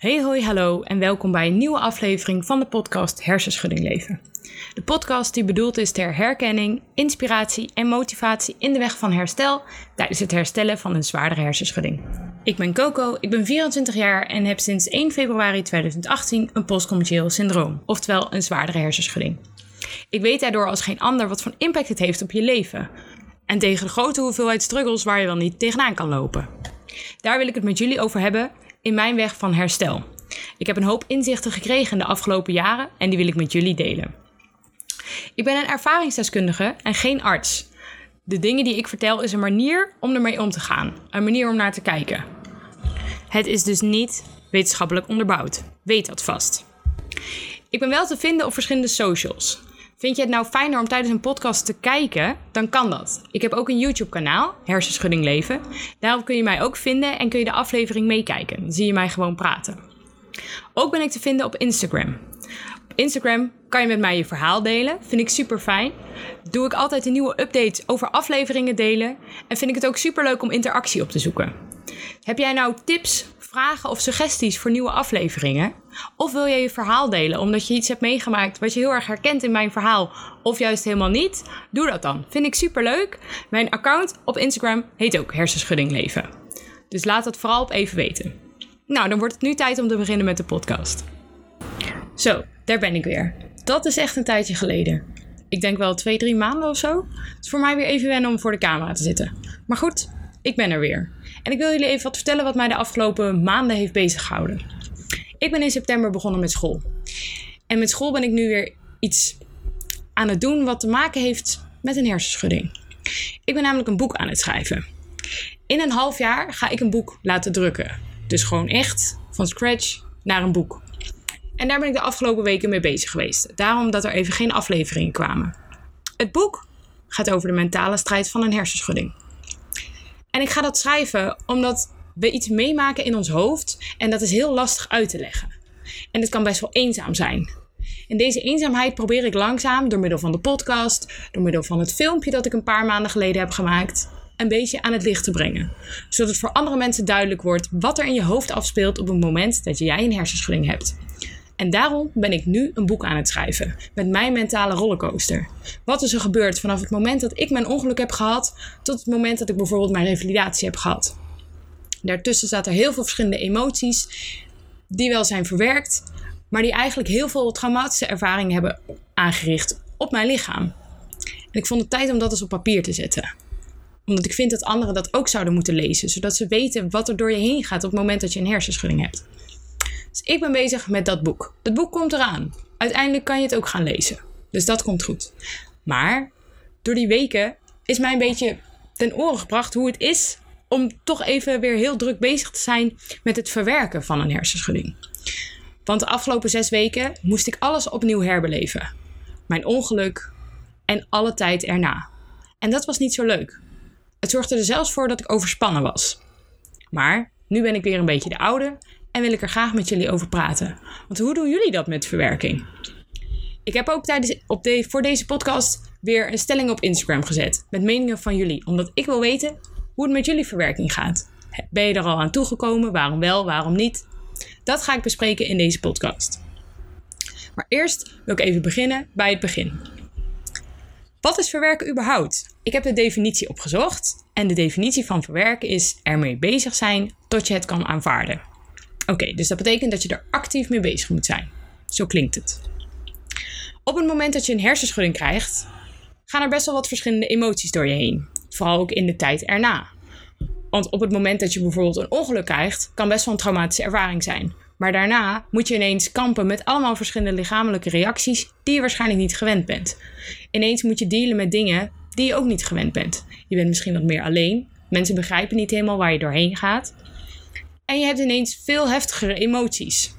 Hey hoi hallo en welkom bij een nieuwe aflevering van de podcast Hersenschudding Leven. De podcast die bedoeld is ter herkenning, inspiratie en motivatie in de weg van herstel tijdens het herstellen van een zwaardere hersenschudding. Ik ben Coco, ik ben 24 jaar en heb sinds 1 februari 2018 een postcommercieel syndroom, oftewel een zwaardere hersenschudding. Ik weet daardoor als geen ander wat voor impact het heeft op je leven. En tegen de grote hoeveelheid struggles waar je wel niet tegenaan kan lopen. Daar wil ik het met jullie over hebben in mijn weg van herstel. Ik heb een hoop inzichten gekregen de afgelopen jaren en die wil ik met jullie delen. Ik ben een ervaringsdeskundige en geen arts. De dingen die ik vertel is een manier om ermee om te gaan, een manier om naar te kijken. Het is dus niet wetenschappelijk onderbouwd. Weet dat vast. Ik ben wel te vinden op verschillende socials. Vind je het nou fijner om tijdens een podcast te kijken? Dan kan dat. Ik heb ook een YouTube-kanaal, Hersenschudding Leven. Daarop kun je mij ook vinden en kun je de aflevering meekijken. Dan zie je mij gewoon praten. Ook ben ik te vinden op Instagram. Op Instagram kan je met mij je verhaal delen. Vind ik super fijn. Doe ik altijd een nieuwe update over afleveringen delen. En vind ik het ook super leuk om interactie op te zoeken. Heb jij nou tips, vragen of suggesties voor nieuwe afleveringen? Of wil jij je verhaal delen omdat je iets hebt meegemaakt wat je heel erg herkent in mijn verhaal, of juist helemaal niet? Doe dat dan. Vind ik super leuk. Mijn account op Instagram heet ook Hersenschudding Leven. Dus laat dat vooral op even weten. Nou, dan wordt het nu tijd om te beginnen met de podcast. Zo, daar ben ik weer. Dat is echt een tijdje geleden. Ik denk wel twee, drie maanden of zo. Het is voor mij weer even wennen om voor de camera te zitten. Maar goed, ik ben er weer. En ik wil jullie even wat vertellen wat mij de afgelopen maanden heeft beziggehouden. Ik ben in september begonnen met school. En met school ben ik nu weer iets aan het doen wat te maken heeft met een hersenschudding. Ik ben namelijk een boek aan het schrijven. In een half jaar ga ik een boek laten drukken. Dus gewoon echt van scratch naar een boek. En daar ben ik de afgelopen weken mee bezig geweest. Daarom dat er even geen afleveringen kwamen. Het boek gaat over de mentale strijd van een hersenschudding. En ik ga dat schrijven omdat we iets meemaken in ons hoofd en dat is heel lastig uit te leggen. En het kan best wel eenzaam zijn. En deze eenzaamheid probeer ik langzaam door middel van de podcast, door middel van het filmpje dat ik een paar maanden geleden heb gemaakt, een beetje aan het licht te brengen. Zodat voor andere mensen duidelijk wordt wat er in je hoofd afspeelt op het moment dat jij een hersenschudding hebt. En daarom ben ik nu een boek aan het schrijven. Met mijn mentale rollercoaster. Wat is er gebeurd vanaf het moment dat ik mijn ongeluk heb gehad. tot het moment dat ik bijvoorbeeld mijn revalidatie heb gehad. Daartussen zaten er heel veel verschillende emoties. die wel zijn verwerkt. maar die eigenlijk heel veel traumatische ervaringen hebben aangericht op mijn lichaam. En ik vond het tijd om dat eens op papier te zetten omdat ik vind dat anderen dat ook zouden moeten lezen, zodat ze weten wat er door je heen gaat op het moment dat je een hersenschudding hebt. Dus ik ben bezig met dat boek. Dat boek komt eraan. Uiteindelijk kan je het ook gaan lezen. Dus dat komt goed. Maar door die weken is mij een beetje ten oren gebracht hoe het is om toch even weer heel druk bezig te zijn met het verwerken van een hersenschudding. Want de afgelopen zes weken moest ik alles opnieuw herbeleven. Mijn ongeluk en alle tijd erna. En dat was niet zo leuk. Het zorgde er zelfs voor dat ik overspannen was. Maar nu ben ik weer een beetje de oude en wil ik er graag met jullie over praten. Want hoe doen jullie dat met verwerking? Ik heb ook tijdens, op voor deze podcast weer een stelling op Instagram gezet met meningen van jullie, omdat ik wil weten hoe het met jullie verwerking gaat. Ben je er al aan toegekomen? Waarom wel, waarom niet? Dat ga ik bespreken in deze podcast. Maar eerst wil ik even beginnen bij het begin. Wat is verwerken überhaupt? Ik heb de definitie opgezocht en de definitie van verwerken is ermee bezig zijn tot je het kan aanvaarden. Oké, dus dat betekent dat je er actief mee bezig moet zijn. Zo klinkt het. Op het moment dat je een hersenschudding krijgt, gaan er best wel wat verschillende emoties door je heen. Vooral ook in de tijd erna. Want op het moment dat je bijvoorbeeld een ongeluk krijgt, kan best wel een traumatische ervaring zijn. Maar daarna moet je ineens kampen met allemaal verschillende lichamelijke reacties die je waarschijnlijk niet gewend bent. Ineens moet je dealen met dingen die je ook niet gewend bent. Je bent misschien wat meer alleen. Mensen begrijpen niet helemaal waar je doorheen gaat. En je hebt ineens veel heftigere emoties.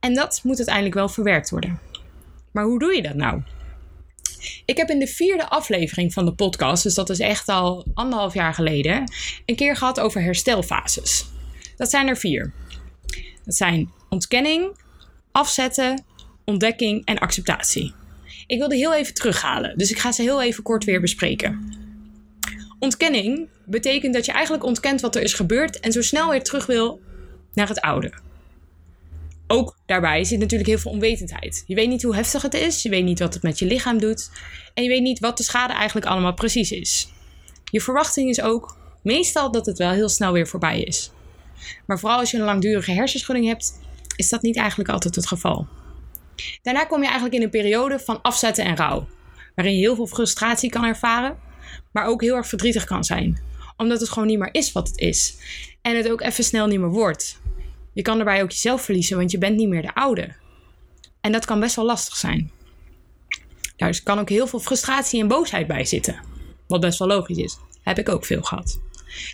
En dat moet uiteindelijk wel verwerkt worden. Maar hoe doe je dat nou? Ik heb in de vierde aflevering van de podcast, dus dat is echt al anderhalf jaar geleden, een keer gehad over herstelfases. Dat zijn er vier. Dat zijn ontkenning, afzetten, ontdekking en acceptatie. Ik wilde heel even terughalen, dus ik ga ze heel even kort weer bespreken. Ontkenning betekent dat je eigenlijk ontkent wat er is gebeurd en zo snel weer terug wil naar het oude. ook daarbij zit natuurlijk heel veel onwetendheid. Je weet niet hoe heftig het is, je weet niet wat het met je lichaam doet en je weet niet wat de schade eigenlijk allemaal precies is. Je verwachting is ook meestal dat het wel heel snel weer voorbij is. Maar vooral als je een langdurige hersenschudding hebt, is dat niet eigenlijk altijd het geval. Daarna kom je eigenlijk in een periode van afzetten en rouw, waarin je heel veel frustratie kan ervaren, maar ook heel erg verdrietig kan zijn, omdat het gewoon niet meer is wat het is en het ook even snel niet meer wordt. Je kan daarbij ook jezelf verliezen, want je bent niet meer de oude. En dat kan best wel lastig zijn. Daar dus kan ook heel veel frustratie en boosheid bij zitten. Wat best wel logisch is. Heb ik ook veel gehad.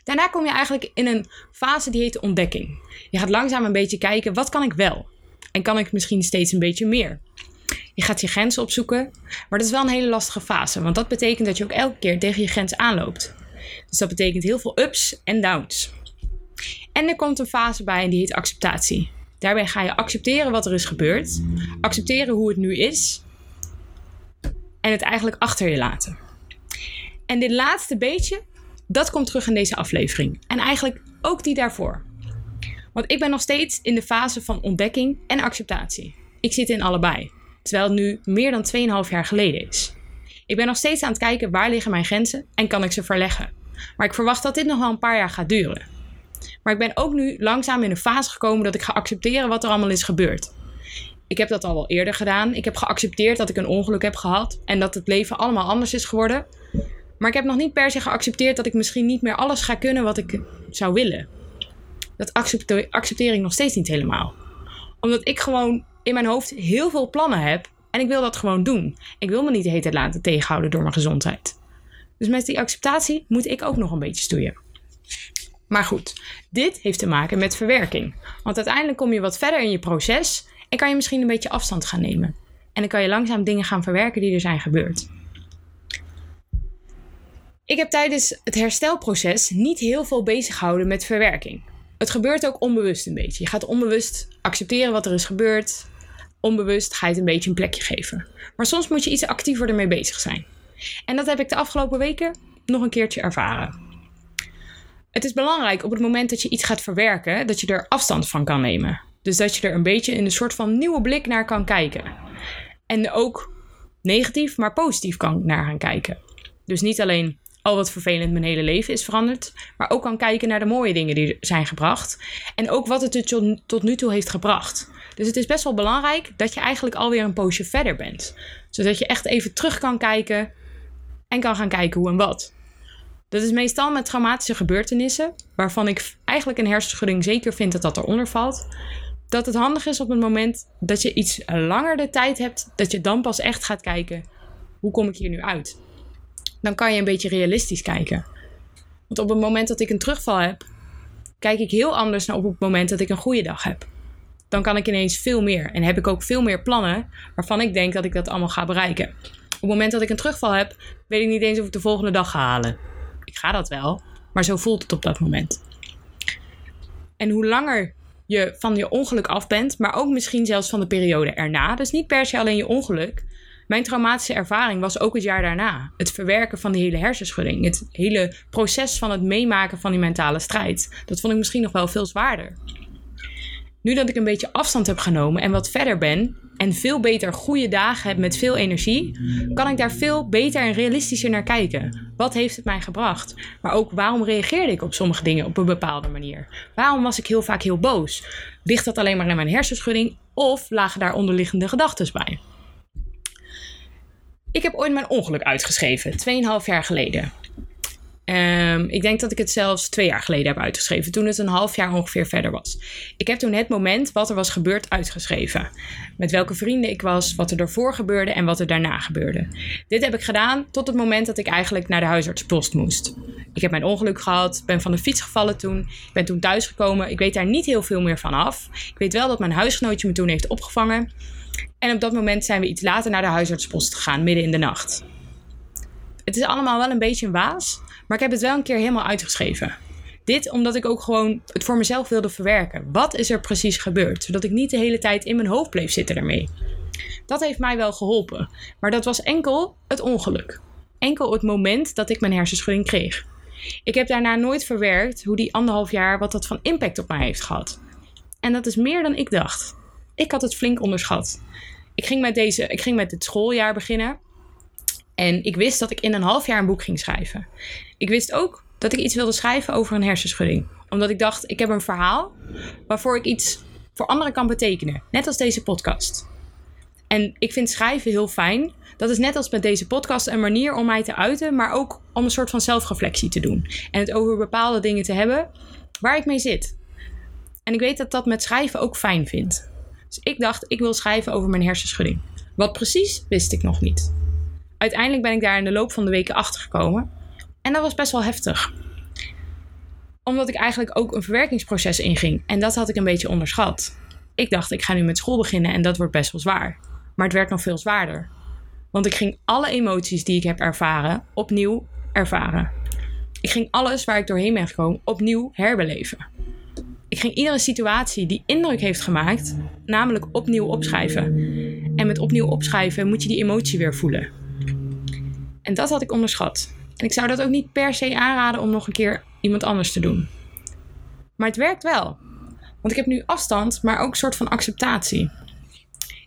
Daarna kom je eigenlijk in een fase die heet ontdekking. Je gaat langzaam een beetje kijken, wat kan ik wel? En kan ik misschien steeds een beetje meer? Je gaat je grenzen opzoeken, maar dat is wel een hele lastige fase, want dat betekent dat je ook elke keer tegen je grens aanloopt. Dus dat betekent heel veel ups en downs. En er komt een fase bij en die heet acceptatie. Daarbij ga je accepteren wat er is gebeurd, accepteren hoe het nu is en het eigenlijk achter je laten. En dit laatste beetje, dat komt terug in deze aflevering. En eigenlijk ook die daarvoor. Want ik ben nog steeds in de fase van ontdekking en acceptatie. Ik zit in allebei, terwijl het nu meer dan 2,5 jaar geleden is. Ik ben nog steeds aan het kijken waar liggen mijn grenzen en kan ik ze verleggen. Maar ik verwacht dat dit nog wel een paar jaar gaat duren. Maar ik ben ook nu langzaam in een fase gekomen dat ik ga accepteren wat er allemaal is gebeurd. Ik heb dat al wel eerder gedaan. Ik heb geaccepteerd dat ik een ongeluk heb gehad en dat het leven allemaal anders is geworden. Maar ik heb nog niet per se geaccepteerd dat ik misschien niet meer alles ga kunnen wat ik zou willen. Dat accepteer, accepteer ik nog steeds niet helemaal. Omdat ik gewoon in mijn hoofd heel veel plannen heb en ik wil dat gewoon doen. Ik wil me niet de hele tijd laten tegenhouden door mijn gezondheid. Dus met die acceptatie moet ik ook nog een beetje stoeien. Maar goed, dit heeft te maken met verwerking. Want uiteindelijk kom je wat verder in je proces en kan je misschien een beetje afstand gaan nemen. En dan kan je langzaam dingen gaan verwerken die er zijn gebeurd. Ik heb tijdens het herstelproces niet heel veel bezig gehouden met verwerking. Het gebeurt ook onbewust een beetje. Je gaat onbewust accepteren wat er is gebeurd. Onbewust het een beetje een plekje geven. Maar soms moet je iets actiever ermee bezig zijn. En dat heb ik de afgelopen weken nog een keertje ervaren het is belangrijk op het moment dat je iets gaat verwerken, dat je er afstand van kan nemen. Dus dat je er een beetje in een soort van nieuwe blik naar kan kijken. En ook negatief, maar positief kan naar gaan kijken. Dus niet alleen al wat vervelend mijn hele leven is veranderd, maar ook kan kijken naar de mooie dingen die zijn gebracht. En ook wat het tot nu toe heeft gebracht. Dus het is best wel belangrijk dat je eigenlijk alweer een poosje verder bent. Zodat je echt even terug kan kijken en kan gaan kijken hoe en wat. Dat is meestal met traumatische gebeurtenissen, waarvan ik eigenlijk een hersenschudding zeker vind dat dat eronder valt. Dat het handig is op het moment dat je iets langer de tijd hebt, dat je dan pas echt gaat kijken: hoe kom ik hier nu uit? Dan kan je een beetje realistisch kijken. Want op het moment dat ik een terugval heb, kijk ik heel anders naar op het moment dat ik een goede dag heb. Dan kan ik ineens veel meer en heb ik ook veel meer plannen waarvan ik denk dat ik dat allemaal ga bereiken. Op het moment dat ik een terugval heb, weet ik niet eens of ik de volgende dag ga halen ik ga dat wel. Maar zo voelt het op dat moment. En hoe langer je van je ongeluk af bent, maar ook misschien zelfs van de periode erna. Dus niet per se alleen je ongeluk. Mijn traumatische ervaring was ook het jaar daarna. Het verwerken van die hele hersenschudding. Het hele proces van het meemaken van die mentale strijd. Dat vond ik misschien nog wel veel zwaarder. Nu dat ik een beetje afstand heb genomen en wat verder ben, en veel beter goede dagen heb met veel energie, kan ik daar veel beter en realistischer naar kijken. Wat heeft het mij gebracht? Maar ook waarom reageerde ik op sommige dingen op een bepaalde manier? Waarom was ik heel vaak heel boos? Ligt dat alleen maar in mijn hersenschudding of lagen daar onderliggende gedachten bij? Ik heb ooit mijn ongeluk uitgeschreven, 2,5 jaar geleden. Um, ik denk dat ik het zelfs twee jaar geleden heb uitgeschreven, toen het een half jaar ongeveer verder was. Ik heb toen het moment wat er was gebeurd uitgeschreven. Met welke vrienden ik was, wat er daarvoor gebeurde en wat er daarna gebeurde. Dit heb ik gedaan tot het moment dat ik eigenlijk naar de huisartspost moest. Ik heb mijn ongeluk gehad, ben van de fiets gevallen toen, ik ben toen thuisgekomen. Ik weet daar niet heel veel meer van af. Ik weet wel dat mijn huisgenootje me toen heeft opgevangen. En op dat moment zijn we iets later naar de huisartspost gegaan, midden in de nacht. Het is allemaal wel een beetje een waas. Maar ik heb het wel een keer helemaal uitgeschreven. Dit omdat ik ook gewoon het voor mezelf wilde verwerken. Wat is er precies gebeurd? Zodat ik niet de hele tijd in mijn hoofd bleef zitten ermee. Dat heeft mij wel geholpen. Maar dat was enkel het ongeluk. Enkel het moment dat ik mijn hersenschudding kreeg. Ik heb daarna nooit verwerkt hoe die anderhalf jaar wat dat van impact op mij heeft gehad. En dat is meer dan ik dacht. Ik had het flink onderschat. Ik ging met, deze, ik ging met het schooljaar beginnen. En ik wist dat ik in een half jaar een boek ging schrijven. Ik wist ook dat ik iets wilde schrijven over een hersenschudding. Omdat ik dacht, ik heb een verhaal waarvoor ik iets voor anderen kan betekenen. Net als deze podcast. En ik vind schrijven heel fijn. Dat is net als met deze podcast een manier om mij te uiten, maar ook om een soort van zelfreflectie te doen. En het over bepaalde dingen te hebben waar ik mee zit. En ik weet dat dat met schrijven ook fijn vindt. Dus ik dacht, ik wil schrijven over mijn hersenschudding. Wat precies, wist ik nog niet. Uiteindelijk ben ik daar in de loop van de weken achter gekomen. En dat was best wel heftig. Omdat ik eigenlijk ook een verwerkingsproces inging. En dat had ik een beetje onderschat. Ik dacht, ik ga nu met school beginnen en dat wordt best wel zwaar. Maar het werd nog veel zwaarder. Want ik ging alle emoties die ik heb ervaren opnieuw ervaren. Ik ging alles waar ik doorheen ben gekomen opnieuw herbeleven. Ik ging iedere situatie die indruk heeft gemaakt, namelijk opnieuw opschrijven. En met opnieuw opschrijven moet je die emotie weer voelen. En dat had ik onderschat. En ik zou dat ook niet per se aanraden om nog een keer iemand anders te doen. Maar het werkt wel. Want ik heb nu afstand, maar ook een soort van acceptatie.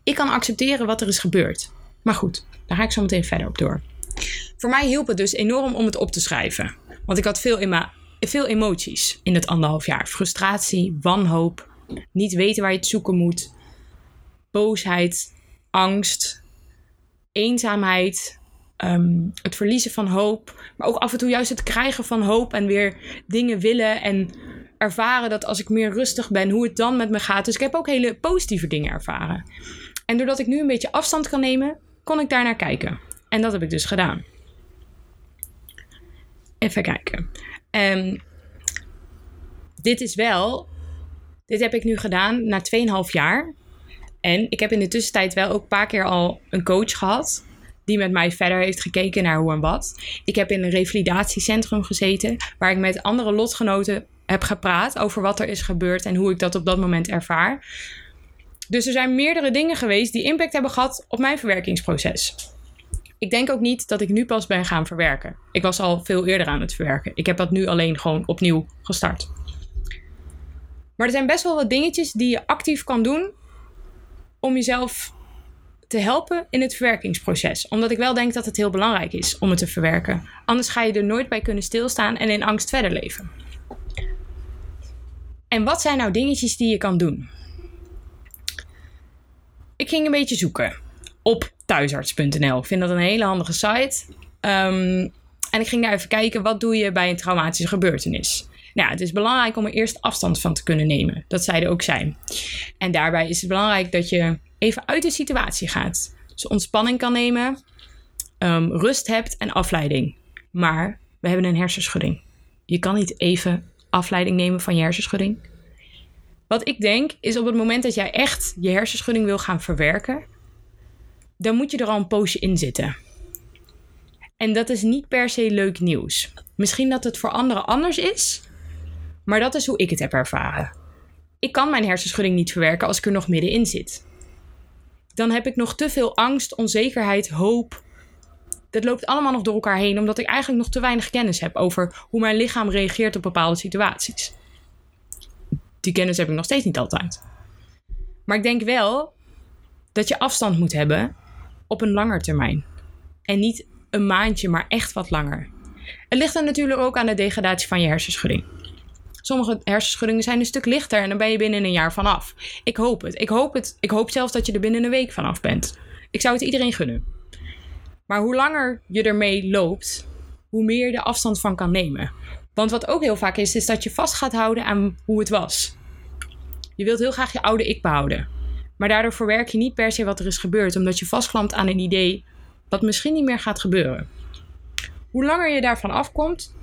Ik kan accepteren wat er is gebeurd. Maar goed, daar ga ik zo meteen verder op door. Voor mij hielp het dus enorm om het op te schrijven. Want ik had veel, veel emoties in het anderhalf jaar. Frustratie, wanhoop, niet weten waar je het zoeken moet, boosheid, angst, eenzaamheid, ehm, het verliezen van hoop. Maar ook af en toe juist het krijgen van hoop en weer dingen willen en ervaren dat als ik meer rustig ben, hoe het dan met me gaat. Dus ik heb ook hele positieve dingen ervaren. En doordat ik nu een beetje afstand kan nemen, kon ik daar naar kijken. En dat heb ik dus gedaan. Even kijken. Um, dit is wel. Dit heb ik nu gedaan na 2,5 jaar. En ik heb in de tussentijd wel ook een paar keer al een coach gehad. Die met mij verder heeft gekeken naar hoe en wat. Ik heb in een revalidatiecentrum gezeten. Waar ik met andere lotgenoten heb gepraat over wat er is gebeurd en hoe ik dat op dat moment ervaar. Dus er zijn meerdere dingen geweest die impact hebben gehad op mijn verwerkingsproces. Ik denk ook niet dat ik nu pas ben gaan verwerken. Ik was al veel eerder aan het verwerken. Ik heb dat nu alleen gewoon opnieuw gestart. Maar er zijn best wel wat dingetjes die je actief kan doen om jezelf te helpen in het verwerkingsproces. Omdat ik wel denk dat het heel belangrijk is om het te verwerken. Anders ga je er nooit bij kunnen stilstaan en in angst verder leven. En wat zijn nou dingetjes die je kan doen? Ik ging een beetje zoeken op thuisarts.nl. Ik vind dat een hele handige site. Um, en ik ging daar even kijken, wat doe je bij een traumatische gebeurtenis? Nou, het is belangrijk om er eerst afstand van te kunnen nemen. Dat zeiden ook zij. En daarbij is het belangrijk dat je even uit de situatie gaat. Dus ontspanning kan nemen, um, rust hebt en afleiding. Maar we hebben een hersenschudding. Je kan niet even afleiding nemen van je hersenschudding. Wat ik denk is op het moment dat jij echt je hersenschudding wil gaan verwerken, dan moet je er al een poosje in zitten. En dat is niet per se leuk nieuws. Misschien dat het voor anderen anders is, maar dat is hoe ik het heb ervaren. Ik kan mijn hersenschudding niet verwerken als ik er nog middenin zit. Dan heb ik nog te veel angst, onzekerheid, hoop. Dat loopt allemaal nog door elkaar heen, omdat ik eigenlijk nog te weinig kennis heb over hoe mijn lichaam reageert op bepaalde situaties. Die kennis heb ik nog steeds niet altijd. Maar ik denk wel dat je afstand moet hebben op een langer termijn. En niet een maandje, maar echt wat langer. Het ligt er natuurlijk ook aan de degradatie van je hersenschudding. Sommige hersenschuddingen zijn een stuk lichter en dan ben je binnen een jaar vanaf. Ik hoop het. Ik hoop het. Ik hoop zelfs dat je er binnen een week vanaf bent. Ik zou het iedereen gunnen. Maar hoe langer je ermee loopt, hoe meer je de afstand van kan nemen. Want wat ook heel vaak is, is dat je vast gaat houden aan hoe het was. Je wilt heel graag je oude ik behouden. Maar daardoor verwerk je niet per se wat er is gebeurd, omdat je vastklampt aan een idee wat misschien niet meer gaat gebeuren. Hoe langer je daarvan afkomt,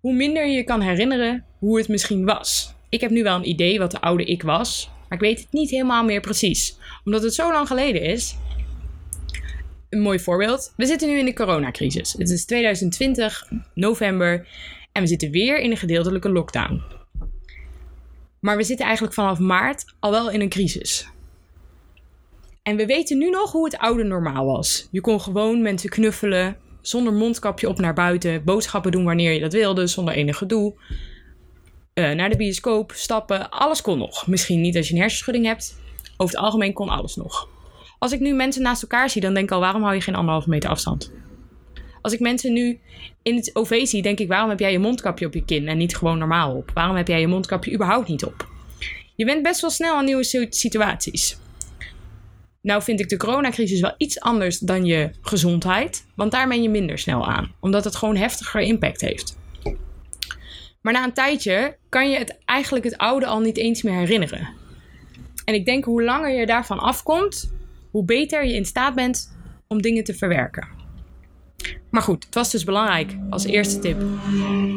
hoe minder je kan herinneren hoe het misschien was. Ik heb nu wel een idee wat de oude ik was, maar ik weet het niet helemaal meer precies. Omdat het zo lang geleden is. Een mooi voorbeeld. We zitten nu in de coronacrisis. Het is 2020, november, en we zitten weer in een gedeeltelijke lockdown. Maar we zitten eigenlijk vanaf maart al wel in een crisis. En we weten nu nog hoe het oude normaal was. Je kon gewoon mensen knuffelen, zonder mondkapje op naar buiten, boodschappen doen wanneer je dat wilde, zonder enig gedoe. Uh, naar de bioscoop, stappen, alles kon nog. Misschien niet als je een hersenschudding hebt, Over het algemeen kon alles nog. Als ik nu mensen naast elkaar zie, dan denk ik al, waarom hou je geen anderhalve meter afstand? Als ik mensen nu in het OV zie, denk ik, waarom heb jij je mondkapje op je kin en niet gewoon normaal op? Waarom heb jij je mondkapje überhaupt niet op? Je bent best wel snel aan nieuwe situaties. Nou vind ik de coronacrisis wel iets anders dan je gezondheid, want daar ben je minder snel aan, omdat het gewoon heftiger impact heeft. Maar na een tijdje kan je het eigenlijk het oude al niet eens meer herinneren. En ik denk hoe langer je daarvan afkomt, hoe beter je in staat bent om dingen te verwerken. Maar goed, het was dus belangrijk als eerste tip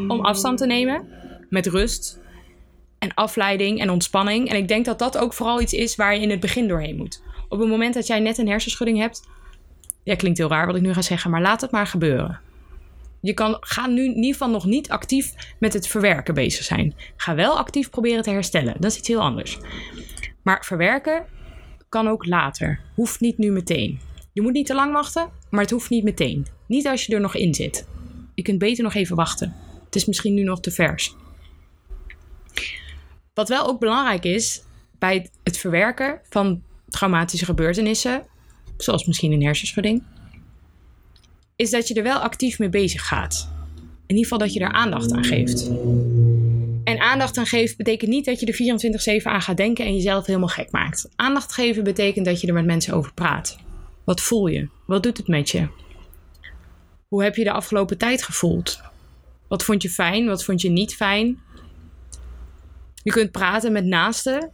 om afstand te nemen met rust en afleiding en ontspanning. En ik denk dat dat ook vooral iets is waar je in het begin doorheen moet. Op het moment dat jij net een hersenschudding hebt, ja, klinkt heel raar wat ik nu ga zeggen, maar laat het maar gebeuren. Je kan, ga nu in ieder geval nog niet actief met het verwerken bezig zijn. Ga wel actief proberen te herstellen. Dat is iets heel anders. Maar verwerken kan ook later. Hoeft niet nu meteen. Je moet niet te lang wachten, maar het hoeft niet meteen. Niet als je er nog in zit. Je kunt beter nog even wachten. Het is misschien nu nog te vers. Wat wel ook belangrijk is bij het verwerken van traumatische gebeurtenissen, zoals misschien een hersenschudding, is dat je er wel actief mee bezig gaat. In ieder geval dat je er aandacht aan geeft. En aandacht aan geven betekent niet dat je er 24-7 aan gaat denken en jezelf helemaal gek maakt. Aandacht geven betekent dat je er met mensen over praat. Wat voel je? Wat doet het met je? Hoe heb je de afgelopen tijd gevoeld? Wat vond je fijn? Wat vond je niet fijn? Je kunt praten met naasten,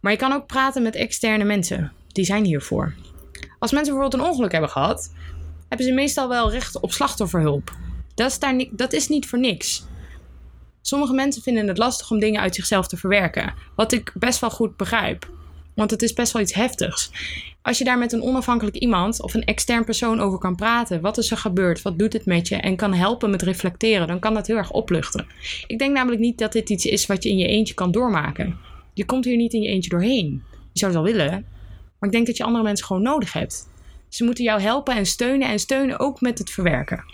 maar je kan ook praten met externe mensen. Die zijn hiervoor. Als mensen bijvoorbeeld een ongeluk hebben gehad, hebben ze meestal wel recht op slachtofferhulp. Dat is, daar dat is niet voor niks. Sommige mensen vinden het lastig om dingen uit zichzelf te verwerken. Wat ik best wel goed begrijp. Want het is best wel iets heftigs. Als je daar met een onafhankelijk iemand of een extern persoon over kan praten, wat is er gebeurd, wat doet het met je en kan helpen met reflecteren, dan kan dat heel erg opluchten. Ik denk namelijk niet dat dit iets is wat je in je eentje kan doormaken. Je komt hier niet in je eentje doorheen. Je zou het wel willen, maar ik denk dat je andere mensen gewoon nodig hebt. Ze moeten jou helpen en steunen en steunen ook met het verwerken.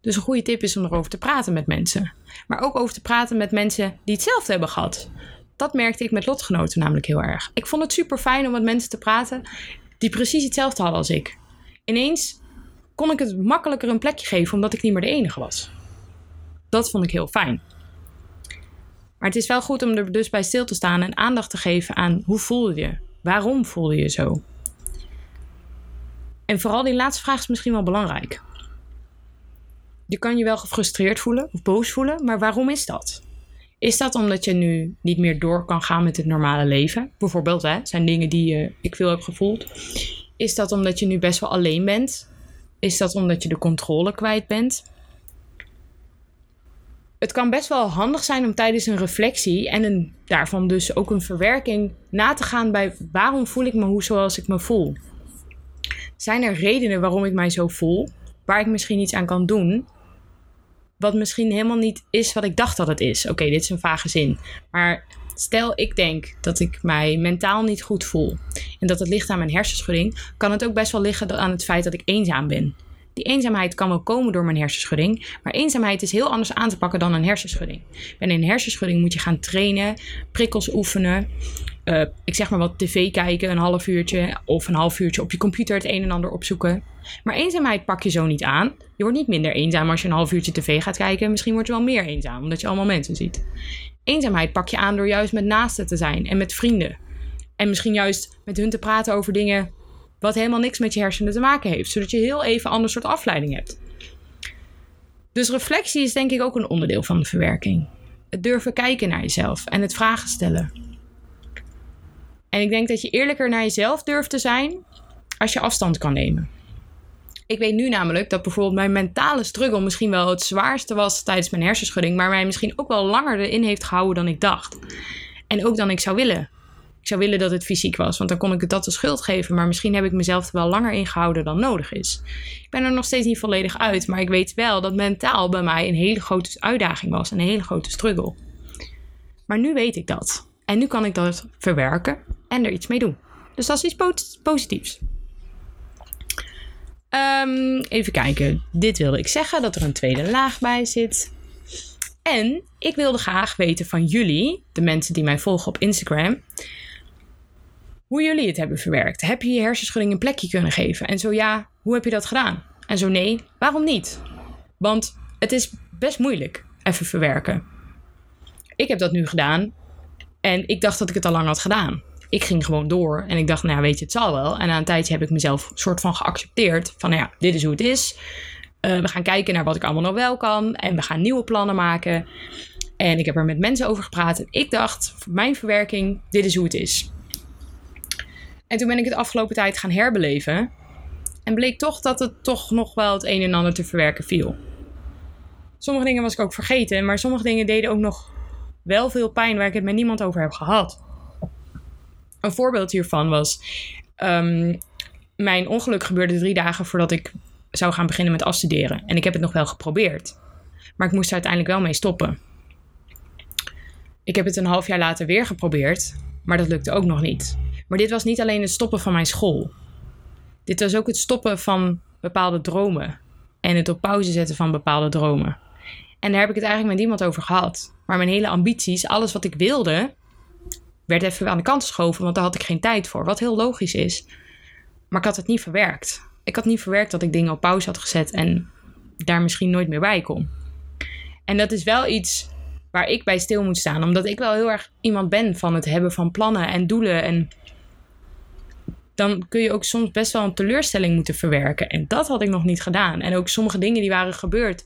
Dus een goede tip is om erover te praten met mensen. Maar ook over te praten met mensen die hetzelfde hebben gehad. Dat merkte ik met lotgenoten namelijk heel erg. Ik vond het super fijn om met mensen te praten die precies hetzelfde hadden als ik. Ineens kon ik het makkelijker een plekje geven omdat ik niet meer de enige was. Dat vond ik heel fijn. Maar het is wel goed om er dus bij stil te staan en aandacht te geven aan hoe voel je? Waarom voel je je zo? En vooral die laatste vraag is misschien wel belangrijk. Je kan je wel gefrustreerd voelen of boos voelen, maar waarom is dat? Is dat omdat je nu niet meer door kan gaan met het normale leven? Bijvoorbeeld, hè, zijn dingen die ik veel heb gevoeld. Is dat omdat je nu best wel alleen bent? Is dat omdat je de controle kwijt bent? Het kan best wel handig zijn om tijdens een reflectie en een, daarvan dus ook een verwerking na te gaan bij waarom voel ik me hoe zoals ik me voel. Zijn er redenen waarom ik mij zo voel, waar ik misschien iets aan kan doen? Wat misschien helemaal niet is wat ik dacht dat het is. Oké, dit is een vage zin. Maar stel ik denk dat ik mij mentaal niet goed voel en dat het ligt aan mijn hersenschudding, kan het ook best wel liggen aan het feit dat ik eenzaam ben. Die eenzaamheid kan wel komen door mijn hersenschudding, maar eenzaamheid is heel anders aan te pakken dan een hersenschudding. Bij een hersenschudding moet je gaan trainen, prikkels oefenen, uh, ik zeg maar wat tv kijken, een half uurtje of een half uurtje op je computer het een en ander opzoeken. Maar eenzaamheid pak je zo niet aan. Je wordt niet minder eenzaam als je een half uurtje tv gaat kijken. Misschien word je wel meer eenzaam, omdat je allemaal mensen ziet. Eenzaamheid pak je aan door juist met naasten te zijn en met vrienden. En misschien juist met hun te praten over dingen wat helemaal niks met je hersenen te maken heeft. Zodat je heel even een ander soort afleiding hebt. Dus reflectie is denk ik ook een onderdeel van de verwerking. Het durven kijken naar jezelf en het vragen stellen. En ik denk dat je eerlijker naar jezelf durft te zijn als je afstand kan nemen. Ik weet nu namelijk dat bijvoorbeeld mijn mentale struggle misschien wel het zwaarste was tijdens mijn hersenschudding, maar mij misschien ook wel langer erin heeft gehouden dan ik dacht. En ook dan ik zou willen. Ik zou willen dat het fysiek was, want dan kon ik het dat de schuld geven, maar misschien heb ik mezelf er wel langer in gehouden dan nodig is. Ik ben er nog steeds niet volledig uit, maar ik weet wel dat mentaal bij mij een hele grote uitdaging was, een hele grote struggle. Maar nu weet ik dat. En nu kan ik dat verwerken en er iets mee doen. Dus dat is iets positiefs. Um, even kijken. Dit wilde ik zeggen, dat er een tweede laag bij zit. En ik wilde graag weten van jullie, de mensen die mij volgen op Instagram. Hoe jullie het hebben verwerkt. Heb je je hersenschudding een plekje kunnen geven? En zo ja, hoe heb je dat gedaan? En zo nee, waarom niet? Want het is best moeilijk even verwerken. Ik heb dat nu gedaan en ik dacht dat ik het al lang had gedaan. Ik ging gewoon door en ik dacht, nou weet je, het zal wel. En na een tijdje heb ik mezelf soort van geaccepteerd van, nou ja, dit is hoe het is. Uh, we gaan kijken naar wat ik allemaal nog wel kan en we gaan nieuwe plannen maken. En ik heb er met mensen over gepraat en ik dacht, voor mijn verwerking, dit is hoe het is. En toen ben ik het afgelopen tijd gaan herbeleven. En bleek toch dat het toch nog wel het een en ander te verwerken viel. Sommige dingen was ik ook vergeten, maar sommige dingen deden ook nog wel veel pijn waar ik het met niemand over heb gehad. Een voorbeeld hiervan was: um, mijn ongeluk gebeurde drie dagen voordat ik zou gaan beginnen met afstuderen. En ik heb het nog wel geprobeerd. Maar ik moest er uiteindelijk wel mee stoppen. Ik heb het een half jaar later weer geprobeerd, maar dat lukte ook nog niet. Maar dit was niet alleen het stoppen van mijn school. Dit was ook het stoppen van bepaalde dromen. En het op pauze zetten van bepaalde dromen. En daar heb ik het eigenlijk met niemand over gehad. Maar mijn hele ambities, alles wat ik wilde, werd even aan de kant geschoven, want daar had ik geen tijd voor. Wat heel logisch is. Maar ik had het niet verwerkt. Ik had niet verwerkt dat ik dingen op pauze had gezet en daar misschien nooit meer bij kon. En dat is wel iets waar ik bij stil moet staan, omdat ik wel heel erg iemand ben van het hebben van plannen en doelen. En dan kun je ook soms best wel een teleurstelling moeten verwerken. En dat had ik nog niet gedaan. En ook sommige dingen die waren gebeurd.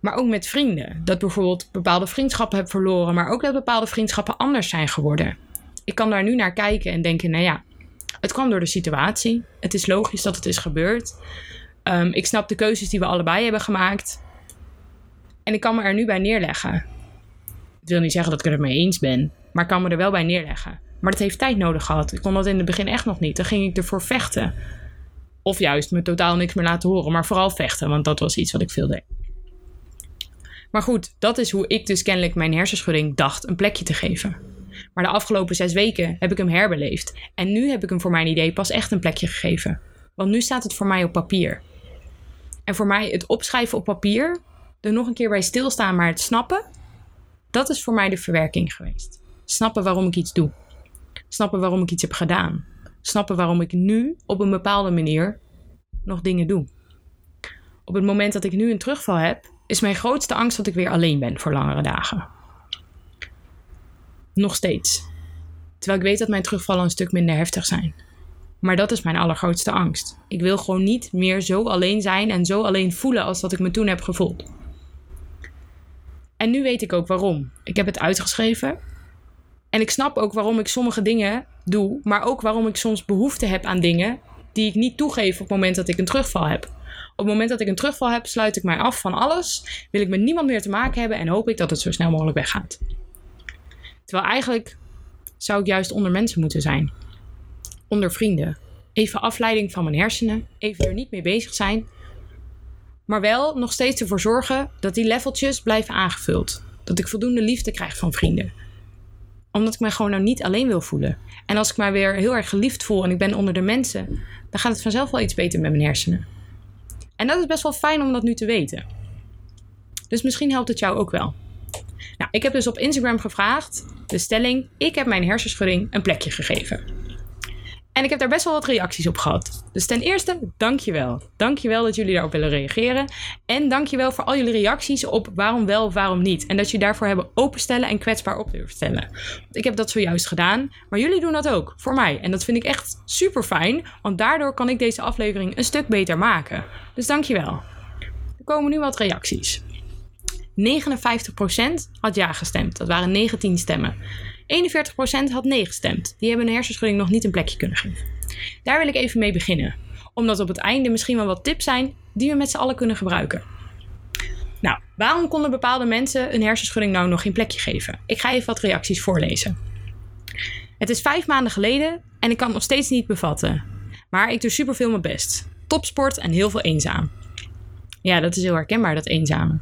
Maar ook met vrienden. Dat bijvoorbeeld bepaalde vriendschappen heb verloren, maar ook dat bepaalde vriendschappen anders zijn geworden. Ik kan daar nu naar kijken en denken: nou ja, het kwam door de situatie. Het is logisch dat het is gebeurd. Um, ik snap de keuzes die we allebei hebben gemaakt. En ik kan me er nu bij neerleggen. Ik wil niet zeggen dat ik er het mee eens ben, maar ik kan me er wel bij neerleggen. Maar dat heeft tijd nodig gehad. Ik kon dat in het begin echt nog niet. Dan ging ik ervoor vechten. Of juist me totaal niks meer laten horen, maar vooral vechten, want dat was iets wat ik veel deed. Maar goed, dat is hoe ik dus kennelijk mijn hersenschudding dacht een plekje te geven. Maar de afgelopen zes weken heb ik hem herbeleefd. En nu heb ik hem voor mijn idee pas echt een plekje gegeven. Want nu staat het voor mij op papier. En voor mij het opschrijven op papier, er nog een keer bij stilstaan, maar het snappen, dat is voor mij de verwerking geweest. Snappen waarom ik iets doe. Snappen waarom ik iets heb gedaan. Snappen waarom ik nu op een bepaalde manier nog dingen doe. Op het moment dat ik nu een terugval heb, is mijn grootste angst dat ik weer alleen ben voor langere dagen. Nog steeds. Terwijl ik weet dat mijn terugvallen een stuk minder heftig zijn. Maar dat is mijn allergrootste angst. Ik wil gewoon niet meer zo alleen zijn en zo alleen voelen als dat ik me toen heb gevoeld. En nu weet ik ook waarom. Ik heb het uitgeschreven. En ik snap ook waarom ik sommige dingen doe, maar ook waarom ik soms behoefte heb aan dingen die ik niet toegeef op het moment dat ik een terugval heb. Op het moment dat ik een terugval heb, sluit ik mij af van alles. Wil ik met niemand meer te maken hebben en hoop ik dat het zo snel mogelijk weggaat. Terwijl eigenlijk zou ik juist onder mensen moeten zijn. Onder vrienden. Even afleiding van mijn hersenen. Even er niet mee bezig zijn. Maar wel nog steeds ervoor zorgen dat die leveltjes blijven aangevuld. Dat ik voldoende liefde krijg van vrienden. Omdat ik mij gewoon nou niet alleen wil voelen. En als ik mij weer heel erg geliefd voel en ik ben onder de mensen, dan gaat het vanzelf wel iets beter met mijn hersenen. En dat is best wel fijn om dat nu te weten. Dus misschien helpt het jou ook wel. Nou, ik heb dus op Instagram gevraagd de stelling: ik heb mijn hersenschudding een plekje gegeven. En ik heb daar best wel wat reacties op gehad. Dus ten eerste, dankjewel. Dankjewel dat jullie daarop willen reageren. En dankjewel voor al jullie reacties op waarom wel waarom niet. En dat je daarvoor hebben openstellen en kwetsbaar op durven stellen. Ik heb dat zojuist gedaan, maar jullie doen dat ook voor mij. En dat vind ik echt super fijn, want daardoor kan ik deze aflevering een stuk beter maken. Dus dankjewel. Er komen nu wat reacties. 59% had ja gestemd. Dat waren 19 stemmen. 41% had nee gestemd. Die hebben een hersenschudding nog niet een plekje kunnen geven. Daar wil ik even mee beginnen. Omdat op het einde misschien wel wat tips zijn die we met z'n allen kunnen gebruiken. Nou, waarom konden bepaalde mensen een hersenschudding nou nog geen plekje geven? Ik ga even wat reacties voorlezen. Het is vijf maanden geleden en ik kan het nog steeds niet bevatten. Maar ik doe superveel mijn best. Topsport en heel veel eenzaam. Ja, dat is heel herkenbaar, dat eenzame.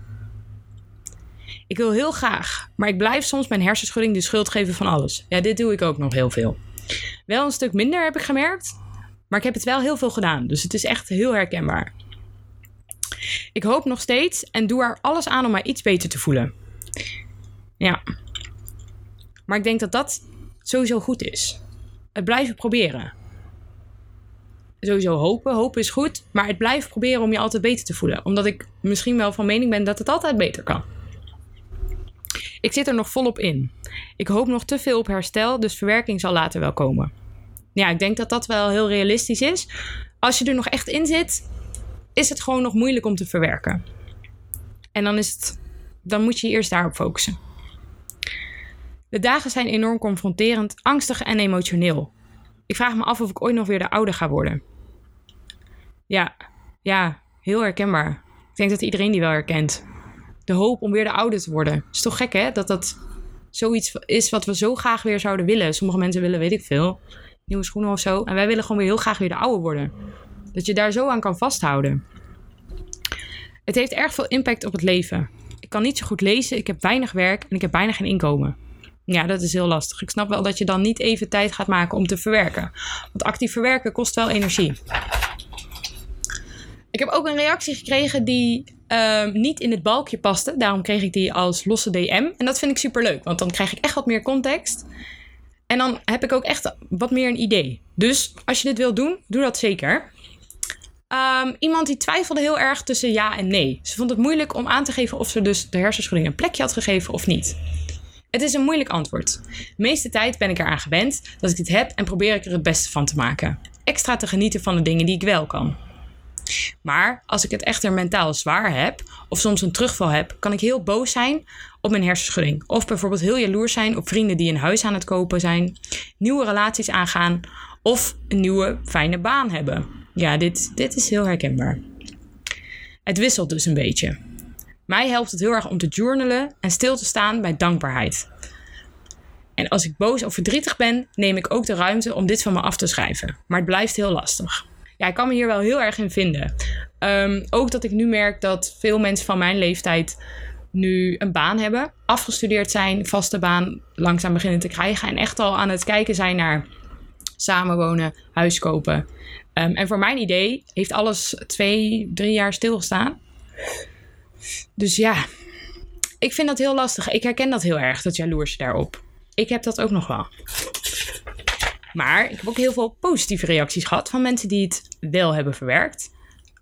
Ik wil heel graag, maar ik blijf soms mijn hersenschudding de schuld geven van alles. Ja, dit doe ik ook nog heel veel. Wel een stuk minder heb ik gemerkt, maar ik heb het wel heel veel gedaan. Dus het is echt heel herkenbaar. Ik hoop nog steeds en doe er alles aan om mij iets beter te voelen. Ja. Maar ik denk dat dat sowieso goed is. het blijven proberen. Sowieso hopen. Hopen is goed. Maar het blijven proberen om je altijd beter te voelen. Omdat ik misschien wel van mening ben dat het altijd beter kan. Ik zit er nog volop in. Ik hoop nog te veel op herstel, dus verwerking zal later wel komen. Ja, ik denk dat dat wel heel realistisch is. Als je er nog echt in zit, is het gewoon nog moeilijk om te verwerken. En dan, is het, dan moet je je eerst daarop focussen. De dagen zijn enorm confronterend, angstig en emotioneel. Ik vraag me af of ik ooit nog weer de oude ga worden. Ja, ja, heel herkenbaar. Ik denk dat iedereen die wel herkent. De hoop om weer de oude te worden. Is toch gek, hè? Dat dat zoiets is wat we zo graag weer zouden willen. Sommige mensen willen, weet ik veel, nieuwe schoenen of zo. En wij willen gewoon weer heel graag weer de oude worden. Dat je daar zo aan kan vasthouden. Het heeft erg veel impact op het leven. Ik kan niet zo goed lezen, ik heb weinig werk en ik heb bijna geen inkomen. Ja, dat is heel lastig. Ik snap wel dat je dan niet even tijd gaat maken om te verwerken. Want actief verwerken kost wel energie. Ik heb ook een reactie gekregen die uh, niet in het balkje paste. Daarom kreeg ik die als losse DM. En dat vind ik super leuk, want dan krijg ik echt wat meer context. En dan heb ik ook echt wat meer een idee. Dus als je dit wilt doen, doe dat zeker. Um, iemand die twijfelde heel erg tussen ja en nee. Ze vond het moeilijk om aan te geven of ze dus de hersenschudding een plekje had gegeven of niet. Het is een moeilijk antwoord. De meeste tijd ben ik eraan gewend dat ik dit heb en probeer ik er het beste van te maken. Extra te genieten van de dingen die ik wel kan. Maar als ik het echter mentaal zwaar heb, of soms een terugval heb, kan ik heel boos zijn op mijn hersenschudding. Of bijvoorbeeld heel jaloers zijn op vrienden die een huis aan het kopen zijn, nieuwe relaties aangaan of een nieuwe fijne baan hebben. Ja, dit, dit is heel herkenbaar. Het wisselt dus een beetje. Mij helpt het heel erg om te journalen en stil te staan bij dankbaarheid. En als ik boos of verdrietig ben, neem ik ook de ruimte om dit van me af te schrijven. Maar het blijft heel lastig. Ja, ik kan me hier wel heel erg in vinden. Um, ook dat ik nu merk dat veel mensen van mijn leeftijd nu een baan hebben, afgestudeerd zijn, vaste baan langzaam beginnen te krijgen en echt al aan het kijken zijn naar samenwonen, huis kopen. Um, en voor mijn idee heeft alles twee, drie jaar stilgestaan. Dus ja, ik vind dat heel lastig. Ik herken dat heel erg, dat jaloers daarop. Ik heb dat ook nog wel. Maar ik heb ook heel veel positieve reacties gehad van mensen die het wel hebben verwerkt.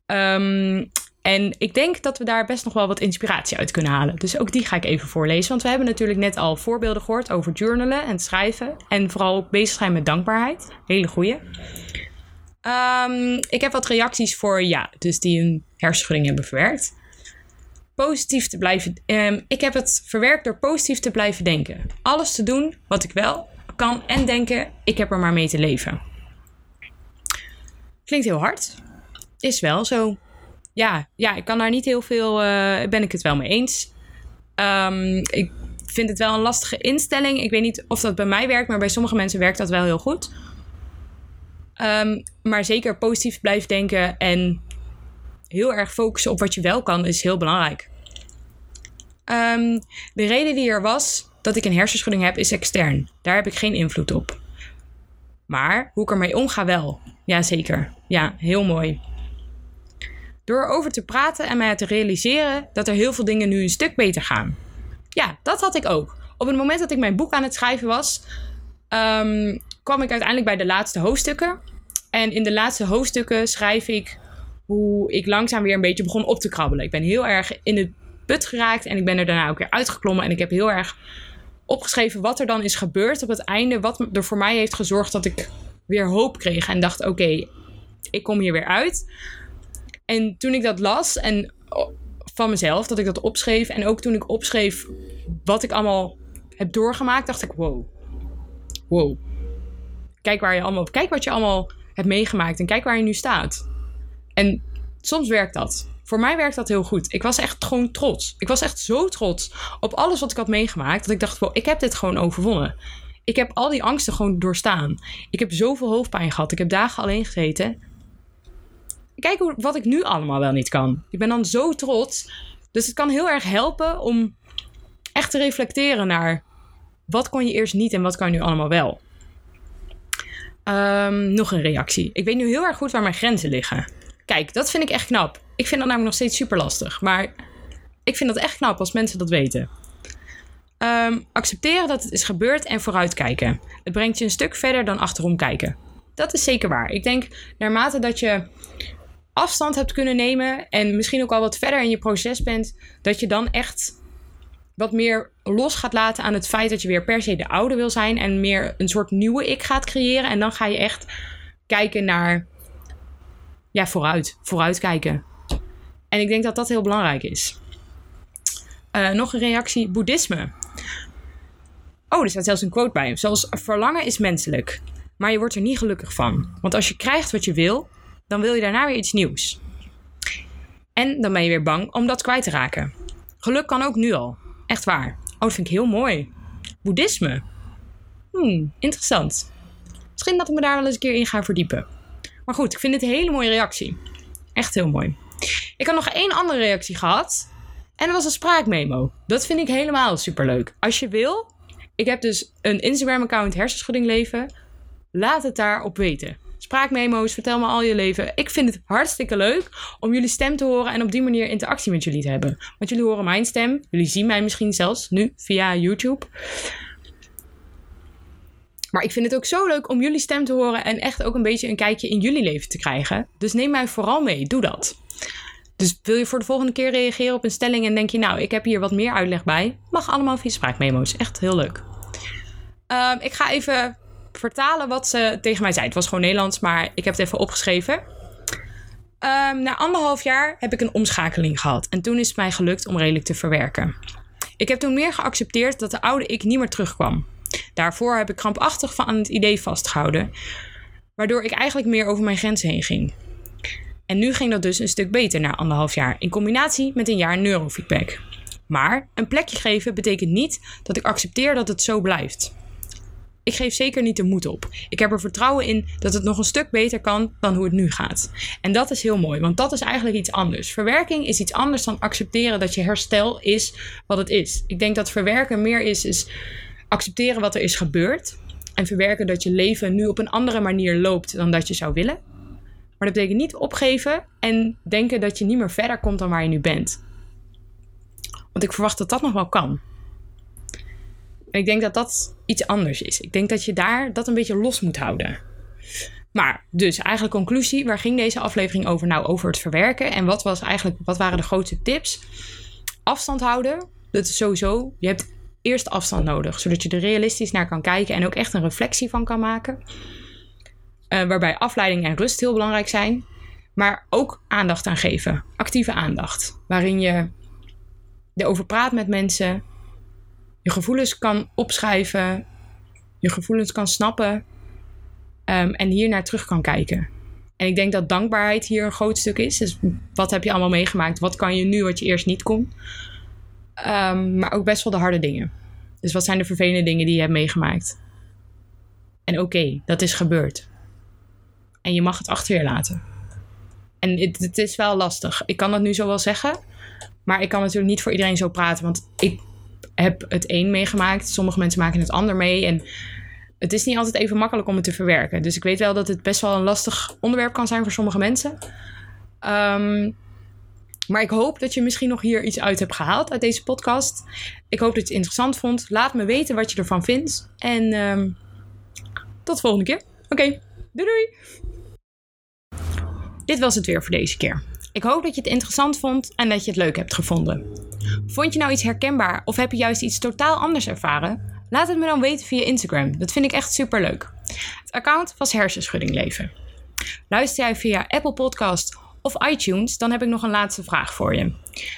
Um, en ik denk dat we daar best nog wel wat inspiratie uit kunnen halen. Dus ook die ga ik even voorlezen. Want we hebben natuurlijk net al voorbeelden gehoord over journalen en schrijven. En vooral ook bezig zijn met dankbaarheid. Hele goeie. Um, ik heb wat reacties voor ja, dus die een hersenschudding hebben verwerkt. Positief te blijven. Um, ik heb het verwerkt door positief te blijven denken. Alles te doen wat ik wel en denken, ik heb er maar mee te leven. Klinkt heel hard. Is wel zo. Ja, ja ik kan daar niet heel veel, uh, ben ik het wel mee eens. Um, ik vind het wel een lastige instelling. Ik weet niet of dat bij mij werkt, maar bij sommige mensen werkt dat wel heel goed. Um, maar zeker positief blijven denken en heel erg focussen op wat je wel kan, is heel belangrijk. Um, de reden die er was dat ik een hersenschudding heb, is extern. Daar heb ik geen invloed op. Maar hoe ik ermee omga wel. Jazeker. Ja, heel mooi. Door erover te praten en mij te realiseren dat er heel veel dingen nu een stuk beter gaan. Ja, dat had ik ook. Op het moment dat ik mijn boek aan het schrijven was, um, kwam ik uiteindelijk bij de laatste hoofdstukken. En in de laatste hoofdstukken schrijf ik hoe ik langzaam weer een beetje begon op te krabbelen. Ik ben heel erg in het put geraakt en ik ben er daarna ook weer uitgeklommen. En ik heb heel erg opgeschreven wat er dan is gebeurd op het einde. Wat er voor mij heeft gezorgd dat ik weer hoop kreeg. En dacht: oké, ik kom hier weer uit. En toen ik dat las en van mezelf, dat ik dat opschreef. En ook toen ik opschreef wat ik allemaal heb doorgemaakt, dacht ik: wow. Wow. Kijk, waar je allemaal, kijk wat je allemaal hebt meegemaakt en kijk waar je nu staat. En soms werkt dat. Voor mij werkt dat heel goed. Ik was echt gewoon trots. Ik was echt zo trots op alles wat ik had meegemaakt. Dat ik dacht, wow, ik heb dit gewoon overwonnen. Ik heb al die angsten gewoon doorstaan. Ik heb zoveel hoofdpijn gehad. Ik heb dagen alleen gezeten. Kijk hoe, wat ik nu allemaal wel niet kan. Ik ben dan zo trots. Dus het kan heel erg helpen om echt te reflecteren naar... wat kon je eerst niet en wat kan je nu allemaal wel. Um, nog een reactie. Ik weet nu heel erg goed waar mijn grenzen liggen. Kijk, dat vind ik echt knap. Ik vind dat namelijk nog steeds super lastig. Maar ik vind dat echt knap als mensen dat weten. Ehm, accepteren dat het is gebeurd en vooruitkijken. Het brengt je een stuk verder dan achterom kijken. Dat is zeker waar. Ik denk naarmate dat je afstand hebt kunnen nemen en misschien ook al wat verder in je proces bent, dat je dan echt wat meer los gaat laten aan het feit dat je weer per se de oude wil zijn en meer een soort nieuwe ik gaat creëren. En dan ga je echt kijken naar, ja, vooruit. Vooruit kijken. En ik denk dat dat heel belangrijk is. Uh, nog een reactie: boeddhisme. Oh, er staat zelfs een quote bij. Zoals verlangen is menselijk, maar je wordt er niet gelukkig van. Want als je krijgt wat je wil, dan wil je daarna weer iets nieuws. En dan ben je weer bang om dat kwijt te raken. Geluk kan ook nu al. Echt waar. Oh, dat vind ik heel mooi. Boeddhisme. Hmm, interessant. Misschien dat ik me daar wel eens een keer in ga verdiepen. Maar goed, ik vind het een hele mooie reactie. Echt heel mooi. Ik had nog één andere reactie gehad. En dat was een spraakmemo. Dat vind ik helemaal superleuk. Als je wil, ik heb dus een Instagram-account Hersenschudding Leven. Laat het daarop weten. Spraakmemo's, vertel me al je leven. Ik vind het hartstikke leuk om jullie stem te horen en op die manier interactie met jullie te hebben. Want jullie horen mijn stem. Jullie zien mij misschien zelfs nu via YouTube. Maar ik vind het ook zo leuk om jullie stem te horen en echt ook een beetje een kijkje in jullie leven te krijgen. Dus neem mij vooral mee. Doe dat. Dus wil je voor de volgende keer reageren op een stelling en denk je, nou, ik heb hier wat meer uitleg bij? Mag allemaal via spraakmemo's. Echt heel leuk. Ehm, ik ga even vertalen wat ze tegen mij zei. Het was gewoon Nederlands, maar ik heb het even opgeschreven. Um, na anderhalf jaar heb ik een omschakeling gehad. En toen is het mij gelukt om redelijk te verwerken. Ik heb toen meer geaccepteerd dat de oude ik niet meer terugkwam. Daarvoor heb ik krampachtig van aan het idee vastgehouden, waardoor ik eigenlijk meer over mijn grenzen heen ging. En nu ging dat dus een stuk beter na anderhalf jaar, in combinatie met een jaar neurofeedback. Maar een plekje geven betekent niet dat ik accepteer dat het zo blijft. Ik geef zeker niet de moed op. Ik heb er vertrouwen in dat het nog een stuk beter kan dan hoe het nu gaat. En dat is heel mooi, want dat is eigenlijk iets anders. Verwerking is iets anders dan accepteren dat je herstel is wat het is. Ik denk dat verwerken meer is, is accepteren wat er is gebeurd. En verwerken dat je leven nu op een andere manier loopt dan dat je zou willen. Maar dat betekent niet opgeven en denken dat je niet meer verder komt dan waar je nu bent. Want ik verwacht dat dat nog wel kan. En ik denk dat dat iets anders is. Ik denk dat je daar dat een beetje los moet houden. Maar dus eigenlijk conclusie, waar ging deze aflevering over? Nou, over het verwerken. En wat was eigenlijk, wat waren de grootste tips? Afstand houden. Dat is sowieso. Je hebt eerst afstand nodig, zodat je er realistisch naar kan kijken en ook echt een reflectie van kan maken. Uh, waarbij afleiding en rust heel belangrijk zijn. Maar ook aandacht aan geven. Actieve aandacht. Waarin je erover praat met mensen. Je gevoelens kan opschrijven. Je gevoelens kan snappen. Um, en hier naar terug kan kijken. En ik denk dat dankbaarheid hier een groot stuk is. Dus wat heb je allemaal meegemaakt? Wat kan je nu wat je eerst niet kon? Um, maar ook best wel de harde dingen. Dus wat zijn de vervelende dingen die je hebt meegemaakt? En oké, dat is gebeurd. En je mag het achter je laten. En het, het, is wel lastig. Ik kan dat nu zo wel zeggen. Maar ik kan natuurlijk niet voor iedereen zo praten. Want ik heb het een meegemaakt. Sommige mensen maken het ander mee. En het is niet altijd even makkelijk om het te verwerken. Dus ik weet wel dat het best wel een lastig onderwerp kan zijn voor sommige mensen. Um, maar ik hoop dat je misschien nog hier iets uit hebt gehaald uit deze podcast. Ik hoop dat je het interessant vond. Laat me weten wat je ervan vindt. En um, tot de volgende keer. Oké, doei doei! Dit was het weer voor deze keer. Ik hoop dat je het interessant vond en dat je het leuk hebt gevonden. Vond je nou iets herkenbaar of heb je juist iets totaal anders ervaren? Laat het me dan weten via Instagram. Dat vind ik echt super leuk. Het account was Hersenschudding Leven. Luister jij via Apple Podcast of iTunes, dan heb ik nog een laatste vraag voor je.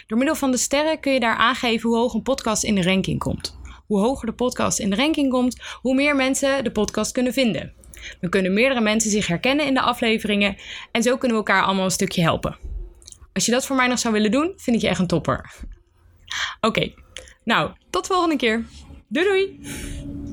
Door middel van de sterren kun je daar aangeven hoe hoog een podcast in de ranking komt. Hoe hoger de podcast in de ranking komt, hoe meer mensen de podcast kunnen vinden. Dan kunnen meerdere mensen zich herkennen in de afleveringen en zo kunnen we elkaar allemaal een stukje helpen. Als je dat voor mij nog zou willen doen, vind ik je echt een topper. Oké, nou, tot de volgende keer. Doei doei!